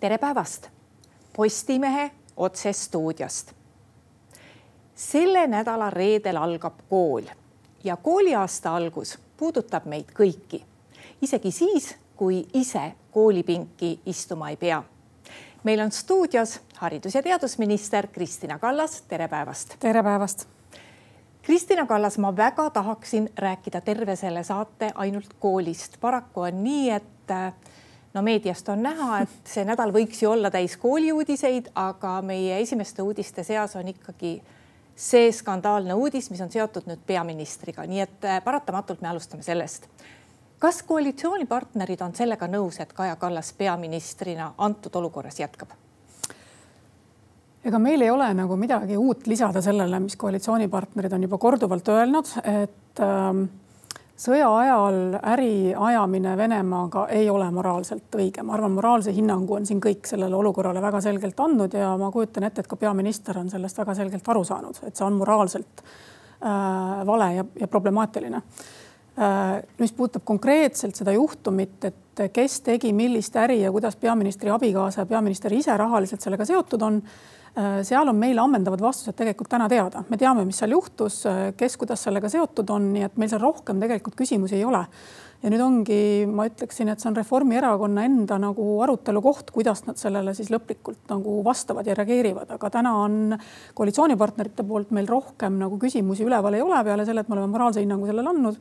tere päevast Postimehe otsestuudiost. selle nädala reedel algab kool ja kooliaasta algus puudutab meid kõiki, isegi siis, kui ise koolipinki istuma ei pea. meil on stuudios haridus- ja teadusminister Kristina Kallas, tere päevast. tere päevast. Kristina Kallas, ma väga tahaksin rääkida terve selle saate ainult koolist. paraku on nii, et no meediast on näha, et see nädal võiks ju olla täis kooliuudiseid, aga meie esimeste uudiste seas on ikkagi see skandaalne uudis, mis on seotud nüüd peaministriga, nii et äh, paratamatult me alustame sellest. kas koalitsioonipartnerid on sellega nõus, et Kaja Kallas peaministrina antud olukorras jätkab? ega meil ei ole nagu midagi uut lisada sellele, mis koalitsioonipartnerid on juba korduvalt öelnud, et äh, sõja ajal äri ajamine Venemaaga ei ole moraalselt õige, ma arvan, moraalse hinnangu on siin kõik sellele olukorrale väga selgelt andnud ja ma kujutan ette, et ka peaminister on sellest väga selgelt aru saanud, et see on moraalselt äh, vale ja, ja problemaatiline äh,. mis puudutab konkreetselt seda juhtumit, et kes tegi millist äri ja kuidas peaministri abikaasa ja peaminister ise rahaliselt sellega seotud on seal on meil ammendavad vastused tegelikult täna teada, me teame, mis seal juhtus, äh, kes, kuidas sellega seotud on, nii et meil seal rohkem tegelikult küsimusi ei ole. ja nüüd ongi, ma ütleksin, et see on Reformierakonna enda nagu arutelu koht, kuidas nad sellele siis lõplikult nagu vastavad ja reageerivad, aga täna on koalitsioonipartnerite poolt meil rohkem nagu küsimusi üleval ei ole peale selle, et me oleme moraalse hinnangu sellele andnud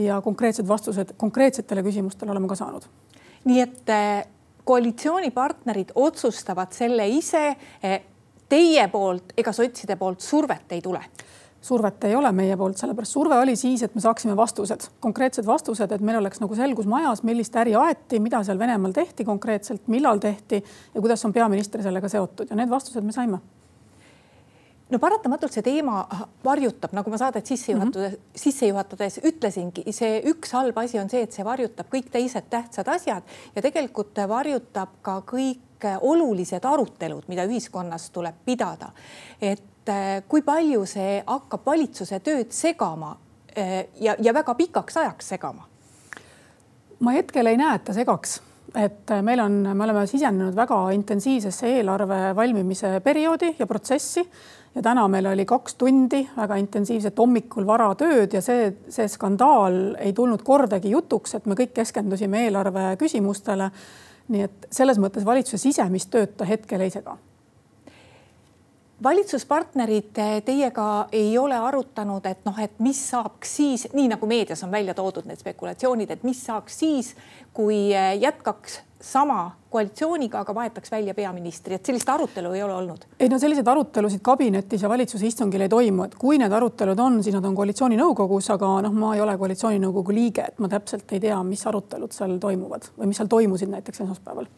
ja konkreetsed vastused konkreetsetele küsimustele oleme ka saanud. nii et äh, koalitsioonipartnerid otsustavad selle ise teie poolt ega sotside poolt survet ei tule? survet ei ole meie poolt, sellepärast surve oli siis, et me saaksime vastused, konkreetsed vastused, et meil oleks nagu selgus majas, millist äri aeti, mida seal Venemaal tehti konkreetselt, millal tehti ja kuidas on peaminister sellega seotud ja need vastused me saime no paratamatult see teema varjutab, nagu ma saadet sisse juhatades mm, -hmm. sisse juhatades ütlesingi, see üks halb asi on see, et see varjutab kõik teised tähtsad asjad ja tegelikult varjutab ka kõik olulised arutelud, mida ühiskonnas tuleb pidada. et äh, kui palju see hakkab valitsuse tööd segama äh, ja, ja väga pikaks ajaks segama? ma hetkel ei näe, et ta segaks et äh, meil on, me oleme sisenenud väga intensiivsesse eelarve valmimise perioodi ja protsessi ja täna meil oli kaks tundi väga intensiivset hommikul vara tööd ja see, see skandaal ei tulnud kordagi jutuks, et me kõik keskendusime eelarve küsimustele. Nii et selles mõttes valitsuse sisemist tööd ta hetkel ei sega. Valitsuspartnerid teiega ei ole arutanud, et noh, et mis saaks siis, nii nagu meedias on välja toodud need spekulatsioonid, et mis saaks siis, kui jätkaks sama koalitsiooniga, aga vahetaks välja peaministri, et sellist arutelu ei ole olnud? ei no selliseid arutelusid kabinetis ja valitsuse istungil ei toimu, et kui need arutelud on, siis nad on koalitsiooninõukogus, aga noh, ma ei ole koalitsiooninõukogu liige, et ma täpselt ei tea, mis arutelud seal toimuvad või mis seal toimusid näiteks esmaspäeval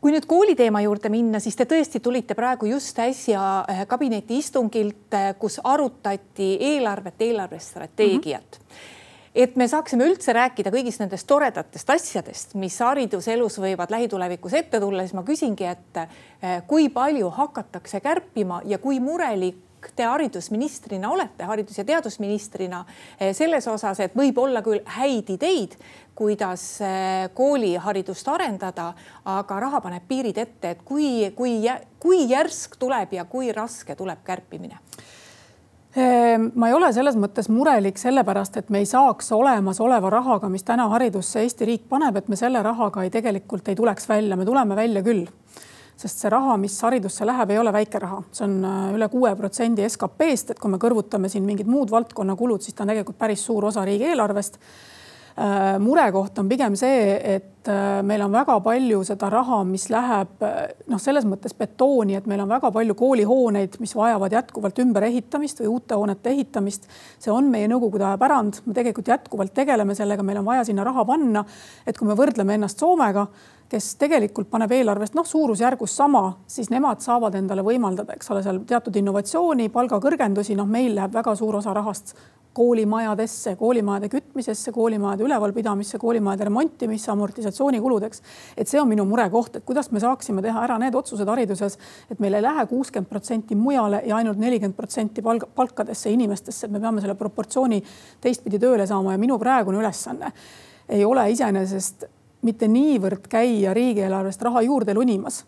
kui nüüd kooli teema juurde minna, siis te tõesti tulite praegu just äsja eh, kabineti istungilt, eh, kus arutati eelarvet, eelarvestrateegiat mm. -hmm et me saaksime üldse rääkida kõigist nendest toredatest asjadest, mis hariduselus võivad lähitulevikus ette tulla, siis ma küsingi, et eh, kui palju hakatakse kärpima ja kui murelik te haridusministrina olete, haridus- ja teadusministrina selles osas, et võib olla küll häid ideid, kuidas eh, kooliharidust arendada, aga raha paneb piirid ette, et kui, kui, kui järsk tuleb ja kui raske tuleb kärpimine ma ei ole selles mõttes murelik sellepärast, et me ei saaks olemasoleva rahaga, mis täna haridusse Eesti riik paneb, et me selle rahaga ei tegelikult ei tuleks välja, me tuleme välja küll. sest see raha, mis haridusse läheb, ei ole väike raha, see on äh, üle kuue protsendi SKP-st, et kui me kõrvutame siin mingid muud valdkonnakulud, siis ta on tegelikult päris suur osa riigieelarvest murekoht on pigem see, et äh, meil on väga palju seda raha, mis läheb äh, noh, selles mõttes betooni, et meil on väga palju koolihooneid, mis vajavad jätkuvalt ümberehitamist või uute hoonete ehitamist. see on meie nõukogude aja pärand, me tegelikult jätkuvalt tegeleme sellega, meil on vaja sinna raha panna. et kui me võrdleme ennast Soomega, kes tegelikult paneb eelarvest noh, suurusjärgus sama, siis nemad saavad endale võimaldada, eks ole, seal teatud innovatsiooni, palgakõrgendusi, noh, meil läheb väga suur osa rahast koolimajadesse, koolimajade kütmisesse, koolimajade ülevalpidamisse, koolimajade remontimisse, amortisatsioonikuludeks. et see on minu murekoht, et kuidas me saaksime teha ära need otsused hariduses, et meil ei lähe kuuskümmend protsenti mujale ja ainult nelikümmend protsenti palk, palkadesse inimestesse, et me peame selle proportsiooni teistpidi tööle saama ja minu praegune ülesanne ei ole iseenesest mitte niivõrd käia riigieelarvest raha juurde lunimas,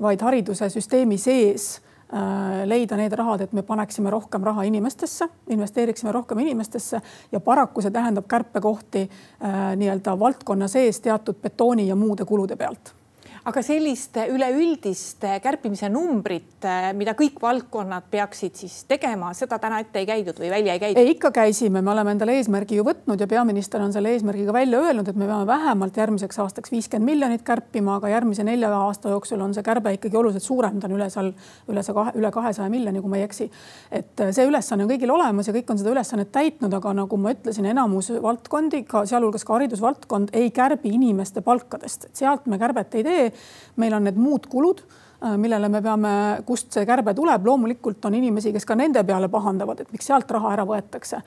vaid hariduse süsteemi sees äh, leida need rahad, et me paneksime rohkem raha inimestesse, investeeriksime rohkem inimestesse ja paraku see tähendab kärpekohti äh, nii-öelda valdkonna sees teatud betooni ja muude kulude pealt aga sellist üleüldist kärpimise numbrit, mida kõik valdkonnad peaksid siis tegema, seda täna ette ei käidud või välja ei käidud? ei, ikka käisime, me oleme endale eesmärgi ju võtnud ja peaminister on selle eesmärgi ka välja öelnud, et me peame vähemalt järgmiseks aastaks viiskümmend miljonit kärpima, aga järgmise nelja aasta jooksul on see kärbe ikkagi oluliselt suurem, ta on üle seal üle see kahe, üle kahesaja miljoni, kui ma ei eksi. et see ülesanne on kõigil olemas ja kõik on seda ülesannet täitnud, aga nagu ma ütlesin, enamus valdkondi, ka sealhulgas ka haridusvaldkond ei kärbi inimeste palkadest, sealt me kärbet ei tee meil on need muud kulud äh, millele me peame, kust see kärbe tuleb, loomulikult on inimesi, kes ka nende peale pahandavad, et miks sealt raha ära võetakse.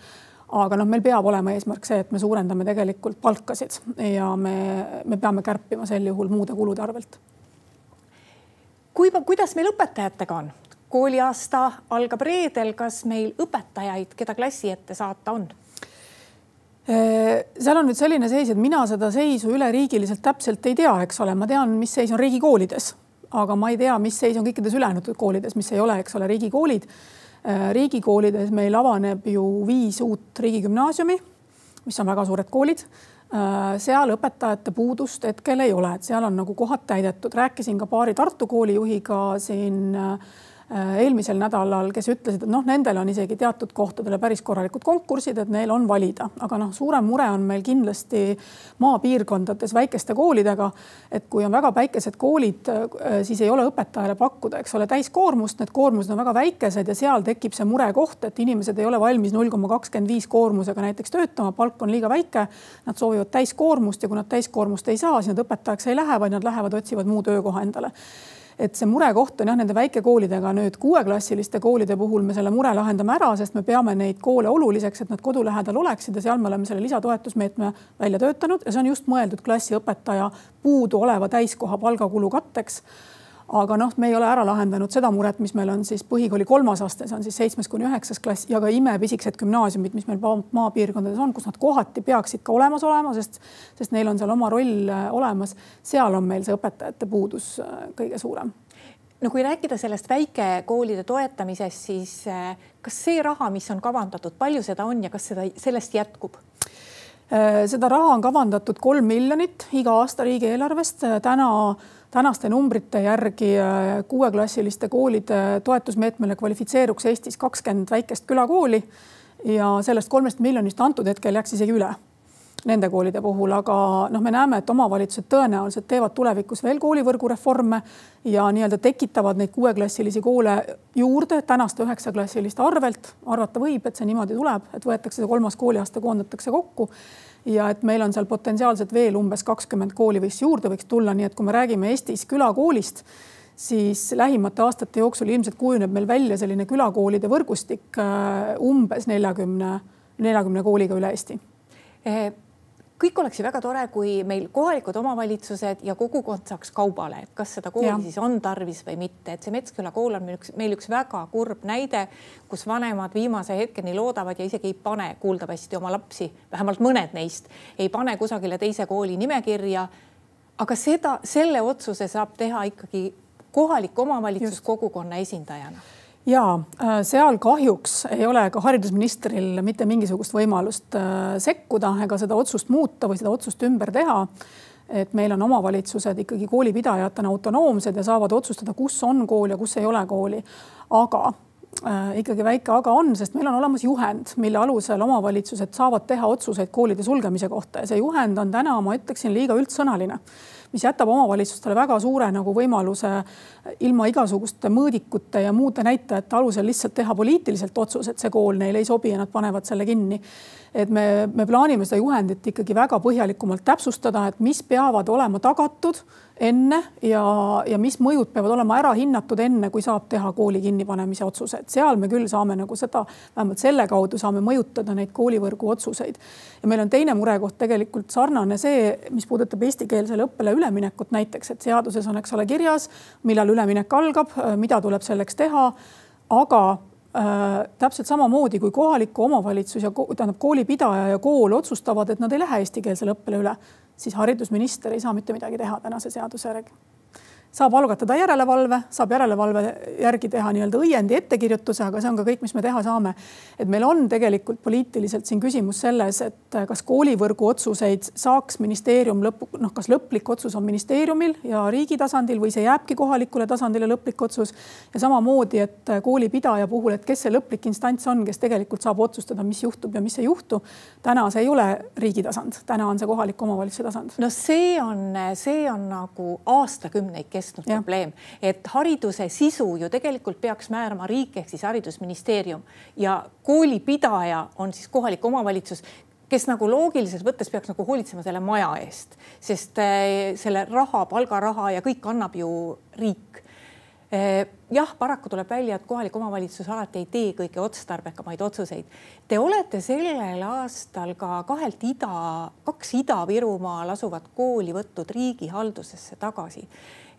aga noh, meil peab olema eesmärk see, et me suurendame tegelikult palkasid ja me, me peame kärpima sel juhul muude kulude arvelt. kui, kuidas meil õpetajatega on? kooliaasta algab reedel, kas meil õpetajaid, keda klassi ette saata on? Äh, seal on nüüd selline seis, et mina seda seisu üleriigiliselt täpselt ei tea, eks ole, ma tean, mis seis on riigikoolides, aga ma ei tea, mis seis on kõikides ülejäänud koolides, mis ei ole, eks ole, riigikoolid. Äh, riigikoolides meil avaneb ju viis uut riigigümnaasiumi, mis on väga suured koolid. Äh, seal õpetajate puudust hetkel ei ole, et seal on nagu kohad täidetud, rääkisin ka paari Tartu koolijuhiga siin äh, eelmisel nädalal, kes ütlesid, et noh, nendel on isegi teatud kohtadele päris korralikud konkursid, et neil on valida, aga noh, suurem mure on meil kindlasti maapiirkondades väikeste koolidega. et kui on väga väikesed koolid, äh, siis ei ole õpetajale pakkuda, eks ole, täiskoormust, need koormused on väga väikesed ja seal tekib see murekoht, et inimesed ei ole valmis null koma kakskümmend viis koormusega näiteks töötama, palk on liiga väike. Nad soovivad täiskoormust ja kui nad täiskoormust ei saa, siis nad õpetajaks ei lähe, vaid nad lähevad, otsivad muu töökoha endale et see murekoht on jah, nende väikekoolidega nüüd kuueklassiliste koolide puhul me selle mure lahendame ära, sest me peame neid koole oluliseks, et nad kodu lähedal oleksid ja seal me oleme selle lisatoetusmeetme välja töötanud ja see on just mõeldud klassiõpetaja puuduoleva täiskoha palgakulu katteks aga noh, me ei ole ära lahendanud seda muret, mis meil on siis põhikooli kolmas aste, see on siis seitsmes kuni üheksas klass ja ka imepisikesed gümnaasiumid, mis meil maapiirkondades on, kus nad kohati peaksid ka olemas olema, sest, sest neil on seal oma roll äh, olemas. seal on meil see õpetajate puudus äh, kõige suurem no kui rääkida sellest väikekoolide toetamisest, siis äh, kas see raha, mis on kavandatud, palju seda on ja kas seda, sellest jätkub? seda raha on kavandatud kolm miljonit iga aasta riigieelarvest. täna tänaste numbrite järgi äh, kuueklassiliste koolide toetusmeetmele kvalifitseeruks Eestis kakskümmend väikest külakooli ja sellest kolmest miljonist antud hetkel jääks isegi üle nende koolide puhul, aga noh, me näeme, et omavalitsused tõenäoliselt teevad tulevikus veel koolivõrgu reforme ja nii-öelda tekitavad neid kuueklassilisi koole juurde tänaste üheksaklassiliste arvelt. arvata võib, et see niimoodi tuleb, et võetakse see kolmas kooliaste, koondatakse kokku ja et meil on seal potentsiaalselt veel umbes kakskümmend kooli võiks juurde võiks tulla, nii et kui me räägime Eestis külakoolist, siis lähimate aastate jooksul ilmselt kujuneb meil välja selline külakoolide võrgustik äh, umbes neljakümne, neljakümne kooliga üle Eesti. Eh, kõik oleks ju väga tore, kui meil kohalikud omavalitsused ja kogukond saaks kaubale, et kas seda kooli ja. siis on tarvis või mitte, et see Metsküla kool on meil üks, meil üks väga kurb näide, kus vanemad viimase hetkeni loodavad ja isegi ei pane kuuldavasti oma lapsi, vähemalt mõned neist ei pane kusagile teise kooli nimekirja. aga seda, selle otsuse saab teha ikkagi kohalik omavalitsus Just. kogukonna esindajana ja äh, seal kahjuks ei ole ka haridusministril mitte mingisugust võimalust äh, sekkuda ega seda otsust muuta või seda otsust ümber teha. et meil on omavalitsused ikkagi koolipidajatena autonoomsed ja saavad otsustada, kus on kool ja kus ei ole kooli. aga äh, ikkagi väike aga on, sest meil on olemas juhend, mille alusel omavalitsused saavad teha otsuseid koolide sulgemise kohta ja see juhend on täna, ma ütleksin, liiga üldsõnaline mis jätab omavalitsustele väga suure nagu võimaluse ilma igasuguste mõõdikute ja muude näitajate alusel lihtsalt teha poliitiliselt otsus, et see kool neile ei sobi ja nad panevad selle kinni. et me, me plaanime seda juhendit ikkagi väga põhjalikumalt täpsustada, et mis peavad olema tagatud enne ja, ja mis mõjud peavad olema ära hinnatud enne, kui saab teha kooli kinnipanemise otsuse, et seal me küll saame nagu seda, vähemalt selle kaudu saame mõjutada neid koolivõrgu otsuseid. ja meil on teine murekoht tegelikult sarnane see, mis puudutab eestikeelsele õppele üleminekut näiteks, et seaduses on, eks ole, kirjas, millal üleminek algab, mida tuleb selleks teha. aga äh, täpselt samamoodi kui kohalik omavalitsus ja tähendab koolipidaja ja kool otsustavad, et nad ei lähe eestikeelsele õppele üle, siis haridusminister ei saa mitte midagi teha tänase seaduse järgi saab algatada järelevalve, saab järelevalve järgi teha nii-öelda õiendi ettekirjutuse, aga see on ka kõik, mis me teha saame. et meil on tegelikult poliitiliselt siin küsimus selles, et kas koolivõrgu otsuseid saaks ministeerium lõpu, noh, kas lõplik otsus on ministeeriumil ja riigi tasandil või see jääbki kohalikule tasandile lõplik otsus. ja samamoodi, et koolipidaja puhul, et kes see lõplik instants on, kes tegelikult saab otsustada, mis juhtub ja mis ei juhtu. täna see ei ole riigi tasand, täna on see kohaliku omavalitsuse tasand. no see on, see on nagu aastakümneid kestnud kestnud ja. probleem, et hariduse sisu ju tegelikult peaks määrama riik ehk siis haridusministeerium ja koolipidaja on siis kohalik omavalitsus, kes nagu loogiliselt võttes peaks nagu hoolitsema selle maja eest, sest eh, selle raha, palgaraha ja kõik annab ju riik eh, jah, paraku tuleb välja, et kohalik omavalitsus alati ei tee kõige otstarbekamaid otsuseid. Te olete sellel aastal ka kahelt ida, kaks Ida-Virumaal asuvat kooli võtnud riigi haldusesse tagasi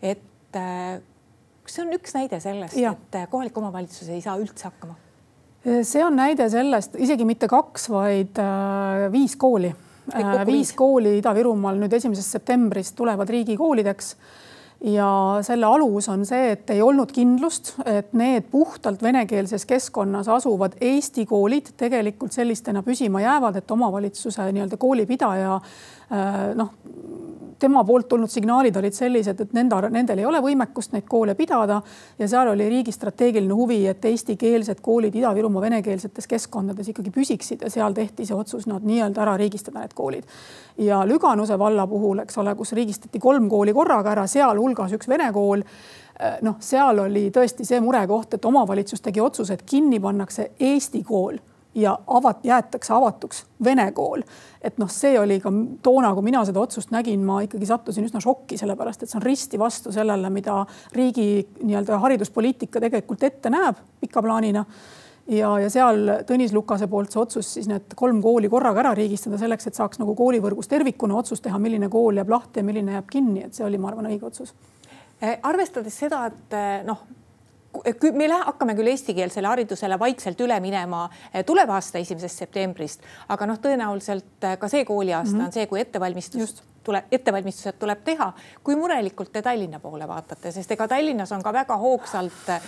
et äh, see on üks näide sellest, et äh, kohalik omavalitsus ei saa üldse hakkama. see on näide sellest, isegi mitte kaks, vaid äh, viis kooli. viis kooli Ida-Virumaal nüüd esimesest septembrist tulevad riigikoolideks ja selle alus on see, et ei olnud kindlust, et need puhtalt venekeelses keskkonnas asuvad Eesti koolid tegelikult sellistena püsima jäävad, et omavalitsuse nii-öelda koolipidaja noh, tema poolt tulnud signaalid olid sellised, et nende, nendel ei ole võimekust neid koole pidada ja seal oli riigi strateegiline huvi, et eestikeelsed koolid Ida-Virumaa venekeelsetes keskkondades ikkagi püsiksid ja seal tehti see otsus nad nii-öelda ära riigistada, need koolid. ja Lüganuse valla puhul, eks ole, kus riigistati kolm kooli korraga ära, sealhulgas üks vene kool noh, seal oli tõesti see murekoht, et omavalitsus tegi otsuse, et kinni pannakse Eesti kool ja avat-, jäetakse avatuks vene kool. et noh, see oli ka toona, kui mina seda otsust nägin, ma ikkagi sattusin üsna šokki, sellepärast et see on risti vastu sellele, mida riigi nii-öelda hariduspoliitika tegelikult ette näeb pika plaanina ja, ja seal Tõnis Lukase poolt see otsus siis need kolm kooli korraga ära riigistada selleks, et saaks nagu koolivõrgus tervikuna otsus teha, milline kool jääb lahti ja milline jääb kinni, et see oli, ma arvan, õige otsus. arvestades seda, et noh me hakkame küll eestikeelsele haridusele vaikselt üle minema eh, tuleva aasta esimesest septembrist, aga noh, tõenäoliselt eh, ka see kooliaasta mm -hmm. on see, kui ettevalmistus Just tuleb, ettevalmistused tuleb teha. kui murelikult te Tallinna poole vaatate, sest ega Tallinnas on ka väga hoogsalt eh,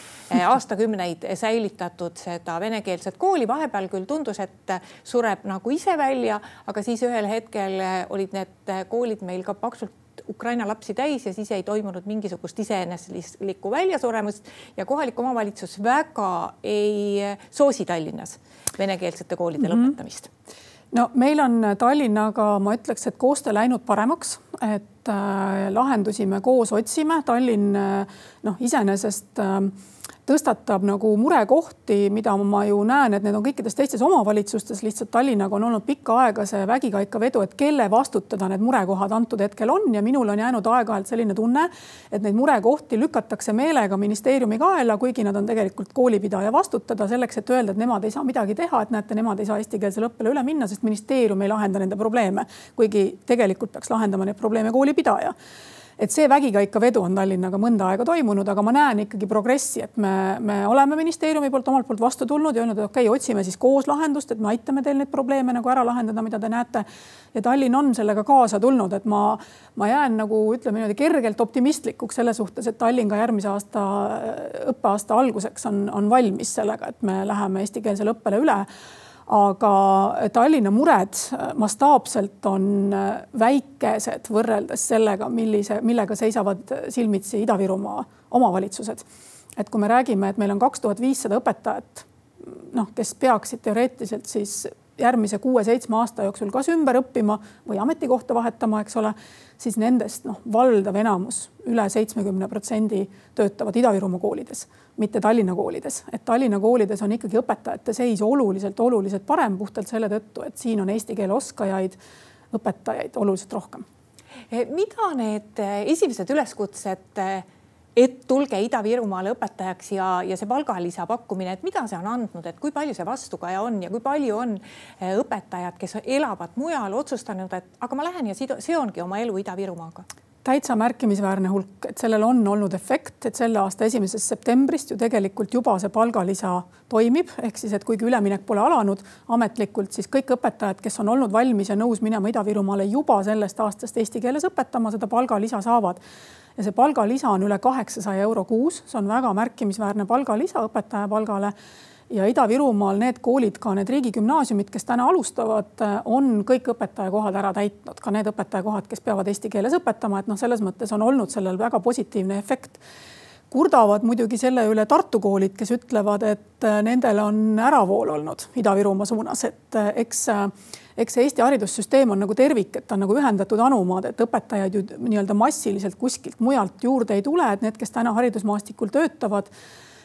aastakümneid säilitatud seda venekeelset kooli, vahepeal küll tundus, et sureb nagu ise välja, aga siis ühel hetkel olid need koolid meil ka paksult Ukraina lapsi täis ja siis ei toimunud mingisugust iseeneslikku väljasuremust ja kohalik omavalitsus väga ei soosi Tallinnas venekeelsete koolide mm -hmm. lõpetamist no meil on Tallinnaga, ma ütleks, et koostöö läinud paremaks, et äh, lahendusi me koos otsime. Tallinn äh, noh, iseenesest äh, tõstatab nagu murekohti, mida ma ju näen, et need on kõikides teistes omavalitsustes, lihtsalt Tallinnaga on olnud pikka aega see vägikaikavedu, et kelle vastutada need murekohad antud hetkel on. Ja minul on jäänud aeg-ajalt selline tunne, et neid murekohti lükatakse meelega ministeeriumi kaela, kuigi nad on tegelikult koolipidaja vastutada selleks, et öelda, et nemad ei saa midagi teha, et näete, nemad ei saa eestikeelsele õppele üle minna, sest ministeerium ei lahenda nende probleeme, kuigi tegelikult peaks lahendama neid probleeme koolipidaja et see vägikaikavedu on Tallinnaga mõnda aega toimunud, aga ma näen ikkagi progressi, et me, me oleme ministeeriumi poolt omalt poolt vastu tulnud ja öelnud, et okei okay,, otsime siis koos lahendust, et me aitame teil neid probleeme nagu ära lahendada, mida te näete. ja Tallinn on sellega kaasa tulnud, et ma, ma jään nagu ütleme niimoodi kergelt optimistlikuks selle suhtes, et Tallinn ka järgmise aasta õppeaasta alguseks on, on valmis sellega, et me läheme eestikeelsele õppele üle aga Tallinna mured mastaapselt on väikesed võrreldes sellega, millise, millega seisavad silmitsi Ida-Virumaa omavalitsused. et kui me räägime, et meil on kaks tuhat viissada õpetajat, noh, kes peaksid teoreetiliselt siis järgmise kuue-seitsme aasta jooksul kas ümber õppima või ametikohta vahetama, eks ole, siis nendest noh, valdav enamus üle, üle seitsmekümne protsendi töötavad Ida-Virumaa koolides, mitte Tallinna koolides. et Tallinna koolides on ikkagi õpetajate seis oluliselt, oluliselt parem puhtalt selle tõttu, et siin on eesti keele oskajaid, õpetajaid oluliselt rohkem. mida need esimesed üleskutsed et tulge Ida-Virumaale õpetajaks ja, ja see palgalisa pakkumine, et mida see on andnud, et kui palju see vastukaja on ja kui palju on eh, õpetajad, kes elavad mujal, otsustanud, et aga ma lähen ja seongi oma elu Ida-Virumaaga. Täitsa märkimisväärne hulk, et sellel on olnud efekt, et selle aasta esimesest septembrist ju tegelikult juba see palgalisa toimib, ehk siis, et kuigi üleminek pole alanud ametlikult, siis kõik õpetajad, kes on olnud valmis ja nõus minema Ida-Virumaale juba sellest aastast eesti keeles õpetama, seda palgalisa saavad ja see palgalisa on üle kaheksasaja euro kuus, see on väga märkimisväärne palgalisa õpetaja palgale. Ja Ida-Virumaal need koolid, ka need riigigümnaasiumid, kes täna alustavad, on kõik õpetajakohad ära täitnud, ka need õpetajakohad, kes peavad eesti keeles õpetama, et noh, selles mõttes on olnud sellel väga positiivne efekt. Kurdavad muidugi selle üle Tartu koolid, kes ütlevad, et nendel on äravool olnud Ida-Virumaa suunas, et eks, eks see Eesti haridussüsteem on nagu tervik, et ta on nagu ühendatud anumaad, et õpetajaid ju nii-öelda massiliselt kuskilt mujalt juurde ei tule, et need, kes täna haridusmaastikul töötavad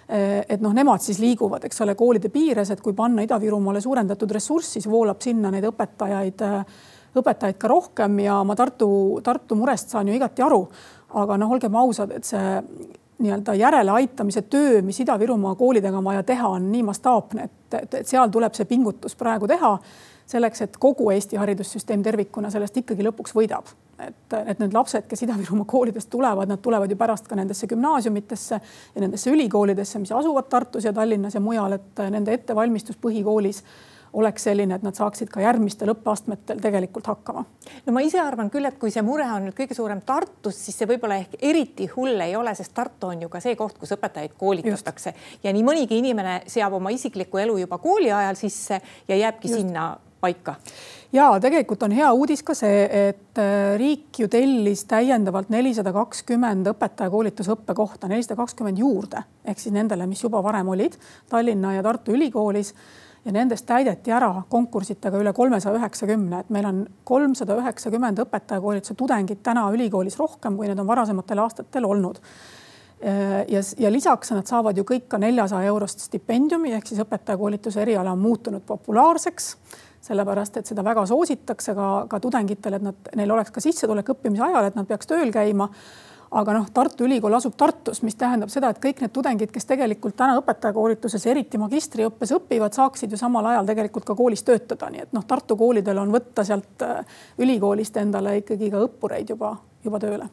Eh, et noh, nemad siis liiguvad, eks ole, koolide piires, et kui panna Ida-Virumaale suurendatud ressurss, siis voolab sinna neid õpetajaid, eh, õpetajaid ka rohkem ja ma Tartu, Tartu murest saan ju igati aru. aga noh, olgem ausad, et see nii-öelda järeleaitamise töö, mis Ida-Virumaa koolidega on vaja teha, on nii mastaapne, et, et, et seal tuleb see pingutus praegu teha selleks, et kogu Eesti haridussüsteem tervikuna sellest ikkagi lõpuks võidab. et, et need lapsed, kes Ida-Virumaa koolidest tulevad, nad tulevad ju pärast ka nendesse gümnaasiumitesse ja nendesse ülikoolidesse, mis asuvad Tartus ja Tallinnas ja mujal, et nende ettevalmistus põhikoolis oleks selline, et nad saaksid ka järgmistel õppeastmetel tegelikult hakkama. no ma ise arvan küll, et kui see mure on nüüd kõige suurem Tartus, siis see võib-olla ehk eriti hull ei ole, sest Tartu on ju ka see koht, kus õpetajaid koolitatakse Just. ja nii mõnigi inimene seab oma isikliku elu juba kooli ajal sisse ja jääbki Just. sinna paika? ja tegelikult on hea uudis ka see, et äh, riik ju tellis täiendavalt nelisada kakskümmend õpetajakoolitusõppe kohta, nelisada kakskümmend juurde ehk siis nendele, mis juba varem olid Tallinna ja Tartu Ülikoolis ja nendest täideti ära konkursitega üle kolmesaja üheksakümne, et meil on kolmsada üheksakümmend õpetajakoolituse tudengit täna ülikoolis rohkem, kui need on varasematel aastatel olnud. Äh, ja, ja lisaks nad saavad ju kõik ka neljasaja eurost stipendiumi ehk siis õpetajakoolituse eriala on muutunud populaarseks sellepärast et seda väga soositakse ka, ka tudengitele, et nad, neil oleks ka sissetulek õppimise ajal, et nad peaks tööl käima. aga noh, Tartu Ülikool asub Tartus, mis tähendab seda, et kõik need tudengid, kes tegelikult täna õpetajakoolituses, eriti magistriõppes õpivad, saaksid ju samal ajal tegelikult ka koolis töötada, nii et noh, Tartu koolidel on võtta sealt äh, ülikoolist endale ikkagi ka õppureid juba, juba tööle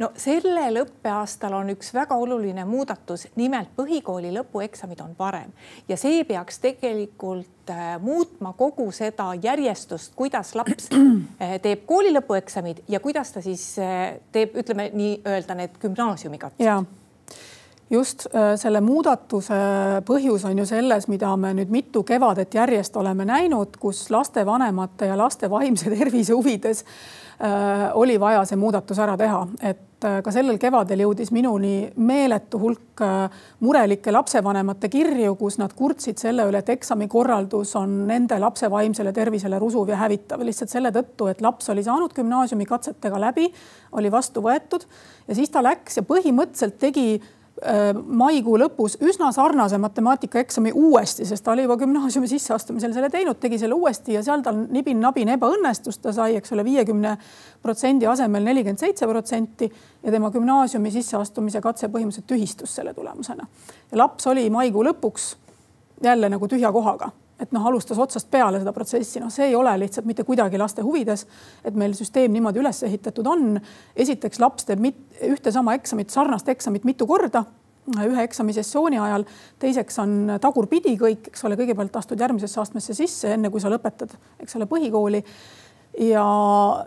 no sellel õppeaastal on üks väga oluline muudatus, nimelt põhikooli lõpueksamid on varem ja see peaks tegelikult äh, muutma kogu seda järjestust, kuidas laps äh, teeb kooli lõpueksamid ja kuidas ta siis äh, teeb, ütleme nii-öelda need gümnaasiumikatsed just selle muudatuse põhjus on ju selles, mida me nüüd mitu kevadet järjest oleme näinud, kus lastevanemate ja laste vaimse tervise huvides oli vaja see muudatus ära teha, et äh, ka sellel kevadel jõudis minuni meeletu hulk äh, murelikke lapsevanemate kirju, kus nad kurtsid selle üle, et eksamikorraldus on nende lapse vaimsele tervisele rusuv ja hävitav. Lihtsalt selle tõttu, et laps oli saanud gümnaasiumi katsetega läbi, oli vastu võetud ja siis ta läks ja põhimõtteliselt tegi Äh, maikuu lõpus üsna sarnase matemaatikaeksami uuesti, sest ta oli juba gümnaasiumi sisseastumisel selle teinud, tegi selle uuesti ja seal tal nibin-nabin ebaõnnestus, ta sai, eks ole, viiekümne protsendi asemel nelikümmend seitse protsenti ja tema gümnaasiumi sisseastumise katse põhimõtteliselt tühistus selle tulemusena. ja laps oli maikuu lõpuks jälle nagu tühja kohaga et noh, alustas otsast peale seda protsessi, noh, see ei ole lihtsalt mitte kuidagi laste huvides, et meil süsteem niimoodi üles ehitatud on. esiteks laps teeb mit, ühte sama eksamit, sarnast eksamit mitu korda ühe eksamisessiooni ajal. teiseks on tagurpidi kõik, eks ole, kõigepealt astud järgmisesse astmesse sisse, enne kui sa lõpetad, eks ole, põhikooli ja,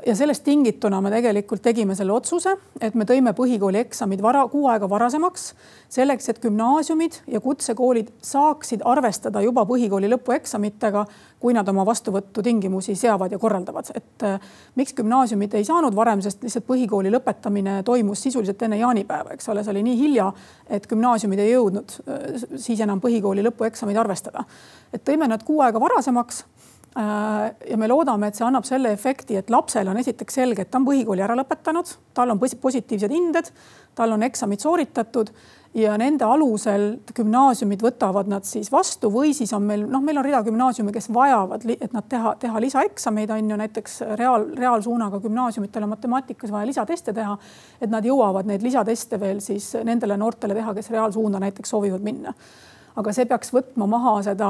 ja sellest tingituna me tegelikult tegime selle otsuse, et me tõime põhikooli eksamid vara, kuu aega varasemaks, selleks et gümnaasiumid ja kutsekoolid saaksid arvestada juba põhikooli lõpueksamitega, kui nad oma vastuvõtutingimusi seavad ja korraldavad. et äh, miks gümnaasiumid ei saanud varem, sest lihtsalt põhikooli lõpetamine toimus sisuliselt enne jaanipäeva, eks ole, see oli nii hilja, et gümnaasiumid ei jõudnud äh, siis enam põhikooli lõpueksameid arvestada. et tõime nad kuu aega varasemaks ja me loodame, et see annab selle efekti, et lapsel on esiteks selge, et ta on põhikooli ära lõpetanud, tal on positiivsed hinded, tal on eksamid sooritatud ja nende alusel gümnaasiumid võtavad nad siis vastu või siis on meil noh, meil on rida gümnaasiume, kes vajavad, et nad teha, teha lisaeksameid on ju näiteks reaal, reaalsuunaga gümnaasiumitele matemaatikas vaja lisateste teha. et nad jõuavad neid lisateste veel siis nendele noortele teha, kes reaalsuunda näiteks soovivad minna aga see peaks võtma maha seda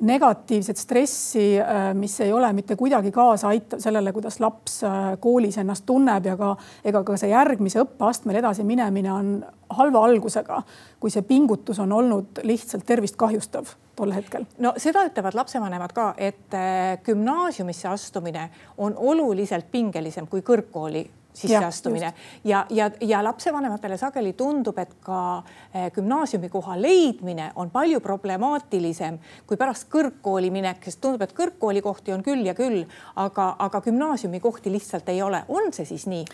negatiivset stressi, äh, mis ei ole mitte kuidagi kaasa aitav sellele, kuidas laps äh, koolis ennast tunneb ja ka ega ka see järgmise õppeastmel edasi minemine on halva algusega, kui see pingutus on olnud lihtsalt tervist kahjustav tol hetkel. no seda ütlevad lapsevanemad ka, et äh, gümnaasiumisse astumine on oluliselt pingelisem kui kõrgkooli sisseastumine ja, ja, ja, ja lapsevanematele sageli tundub, et ka eh, gümnaasiumikoha leidmine on palju problemaatilisem kui pärast kõrgkooli minek, sest tundub, et kõrgkoolikohti on küll ja küll, aga, aga gümnaasiumikohti lihtsalt ei ole. on see siis nii?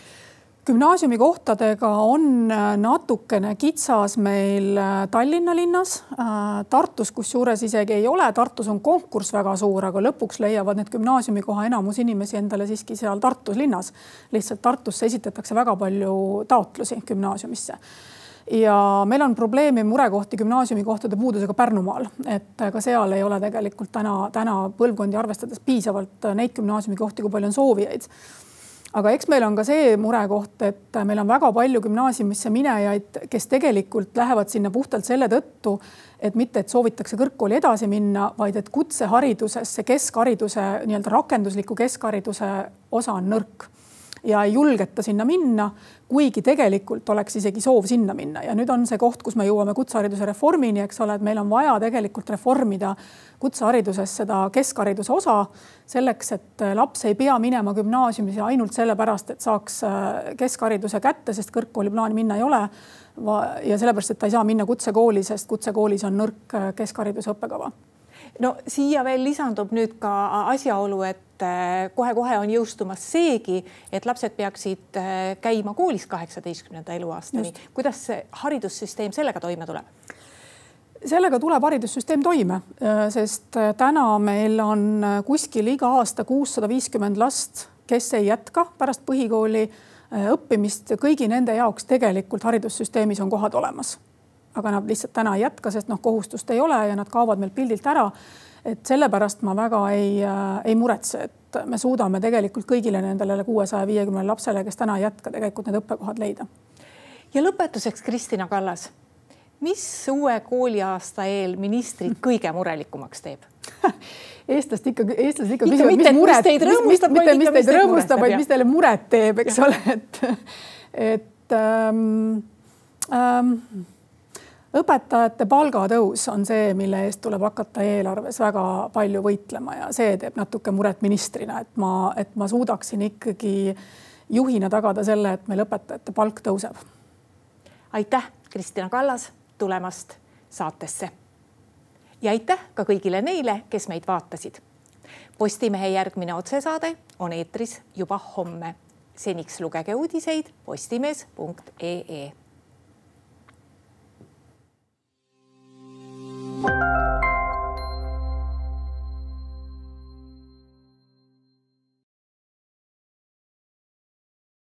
Gümnaasiumi kohtadega on äh, natukene kitsas meil äh, Tallinna linnas. Äh, Tartus kusjuures isegi ei ole, Tartus on konkurss väga suur, aga lõpuks leiavad need gümnaasiumikoha enamus inimesi endale siiski seal Tartus linnas. lihtsalt Tartusse esitatakse väga palju taotlusi gümnaasiumisse ja meil on probleemi, murekohti gümnaasiumikohtade puudusega Pärnumaal, et ka seal ei ole tegelikult täna, täna põlvkondi arvestades piisavalt neid gümnaasiumikohti, kui palju on soovijaid aga eks meil on ka see murekoht, et meil on väga palju gümnaasiumisse minejaid, kes tegelikult lähevad sinna puhtalt selle tõttu, et mitte, et soovitakse kõrgkooli edasi minna, vaid et kutsehariduses see keskhariduse nii-öelda rakendusliku keskhariduse osa on nõrk ja ei julgeta sinna minna, kuigi tegelikult oleks isegi soov sinna minna ja nüüd on see koht, kus me jõuame kutsehariduse reformini, eks ole, et meil on vaja tegelikult reformida kutsehariduses seda keskhariduse osa selleks, et laps ei pea minema gümnaasiumisse ainult sellepärast, et saaks äh, keskhariduse kätte, sest kõrgkooli plaani minna ei ole. ja sellepärast, et ta ei saa minna kutsekooli, sest kutsekoolis on nõrk äh, keskhariduse õppekava no siia veel lisandub nüüd ka asjaolu, et kohe-kohe äh, on jõustumas seegi, et lapsed peaksid äh, käima koolis kaheksateistkümnenda eluaastani. kuidas see haridussüsteem sellega toime tuleb? sellega tuleb haridussüsteem toime, äh, sest täna meil on kuskil iga aasta kuussada viiskümmend last, kes ei jätka pärast põhikooli õppimist. kõigi nende jaoks tegelikult haridussüsteemis on kohad olemas aga nad lihtsalt täna ei jätka, sest noh, kohustust ei ole ja nad kaovad meil pildilt ära. et sellepärast ma väga ei äh,, ei muretse, et me suudame tegelikult kõigile nendele kuuesaja viiekümnele lapsele, kes täna ei jätka, tegelikult need õppekohad leida. ja lõpetuseks, Kristina Kallas, mis uue kooliaasta eel ministrit kõige murelikumaks teeb eestlast ikka, eestlased ikka küsivad, mis muret, mitte, mitte mis teid rõõmustab, vaid mis teile muret teeb, eks ole, et, et ähm, ähm, õpetajate palgatõus on see, mille eest tuleb hakata eelarves väga palju võitlema ja see teeb natuke muret ministrina, et ma, et ma suudaksin ikkagi juhina tagada selle, et meil õpetajate palk tõuseb. aitäh, Kristina Kallas tulemast saatesse. ja aitäh ka kõigile neile, kes meid vaatasid. Postimehe järgmine otsesaade on eetris juba homme. seniks lugege uudiseid postimees.ee Thank you.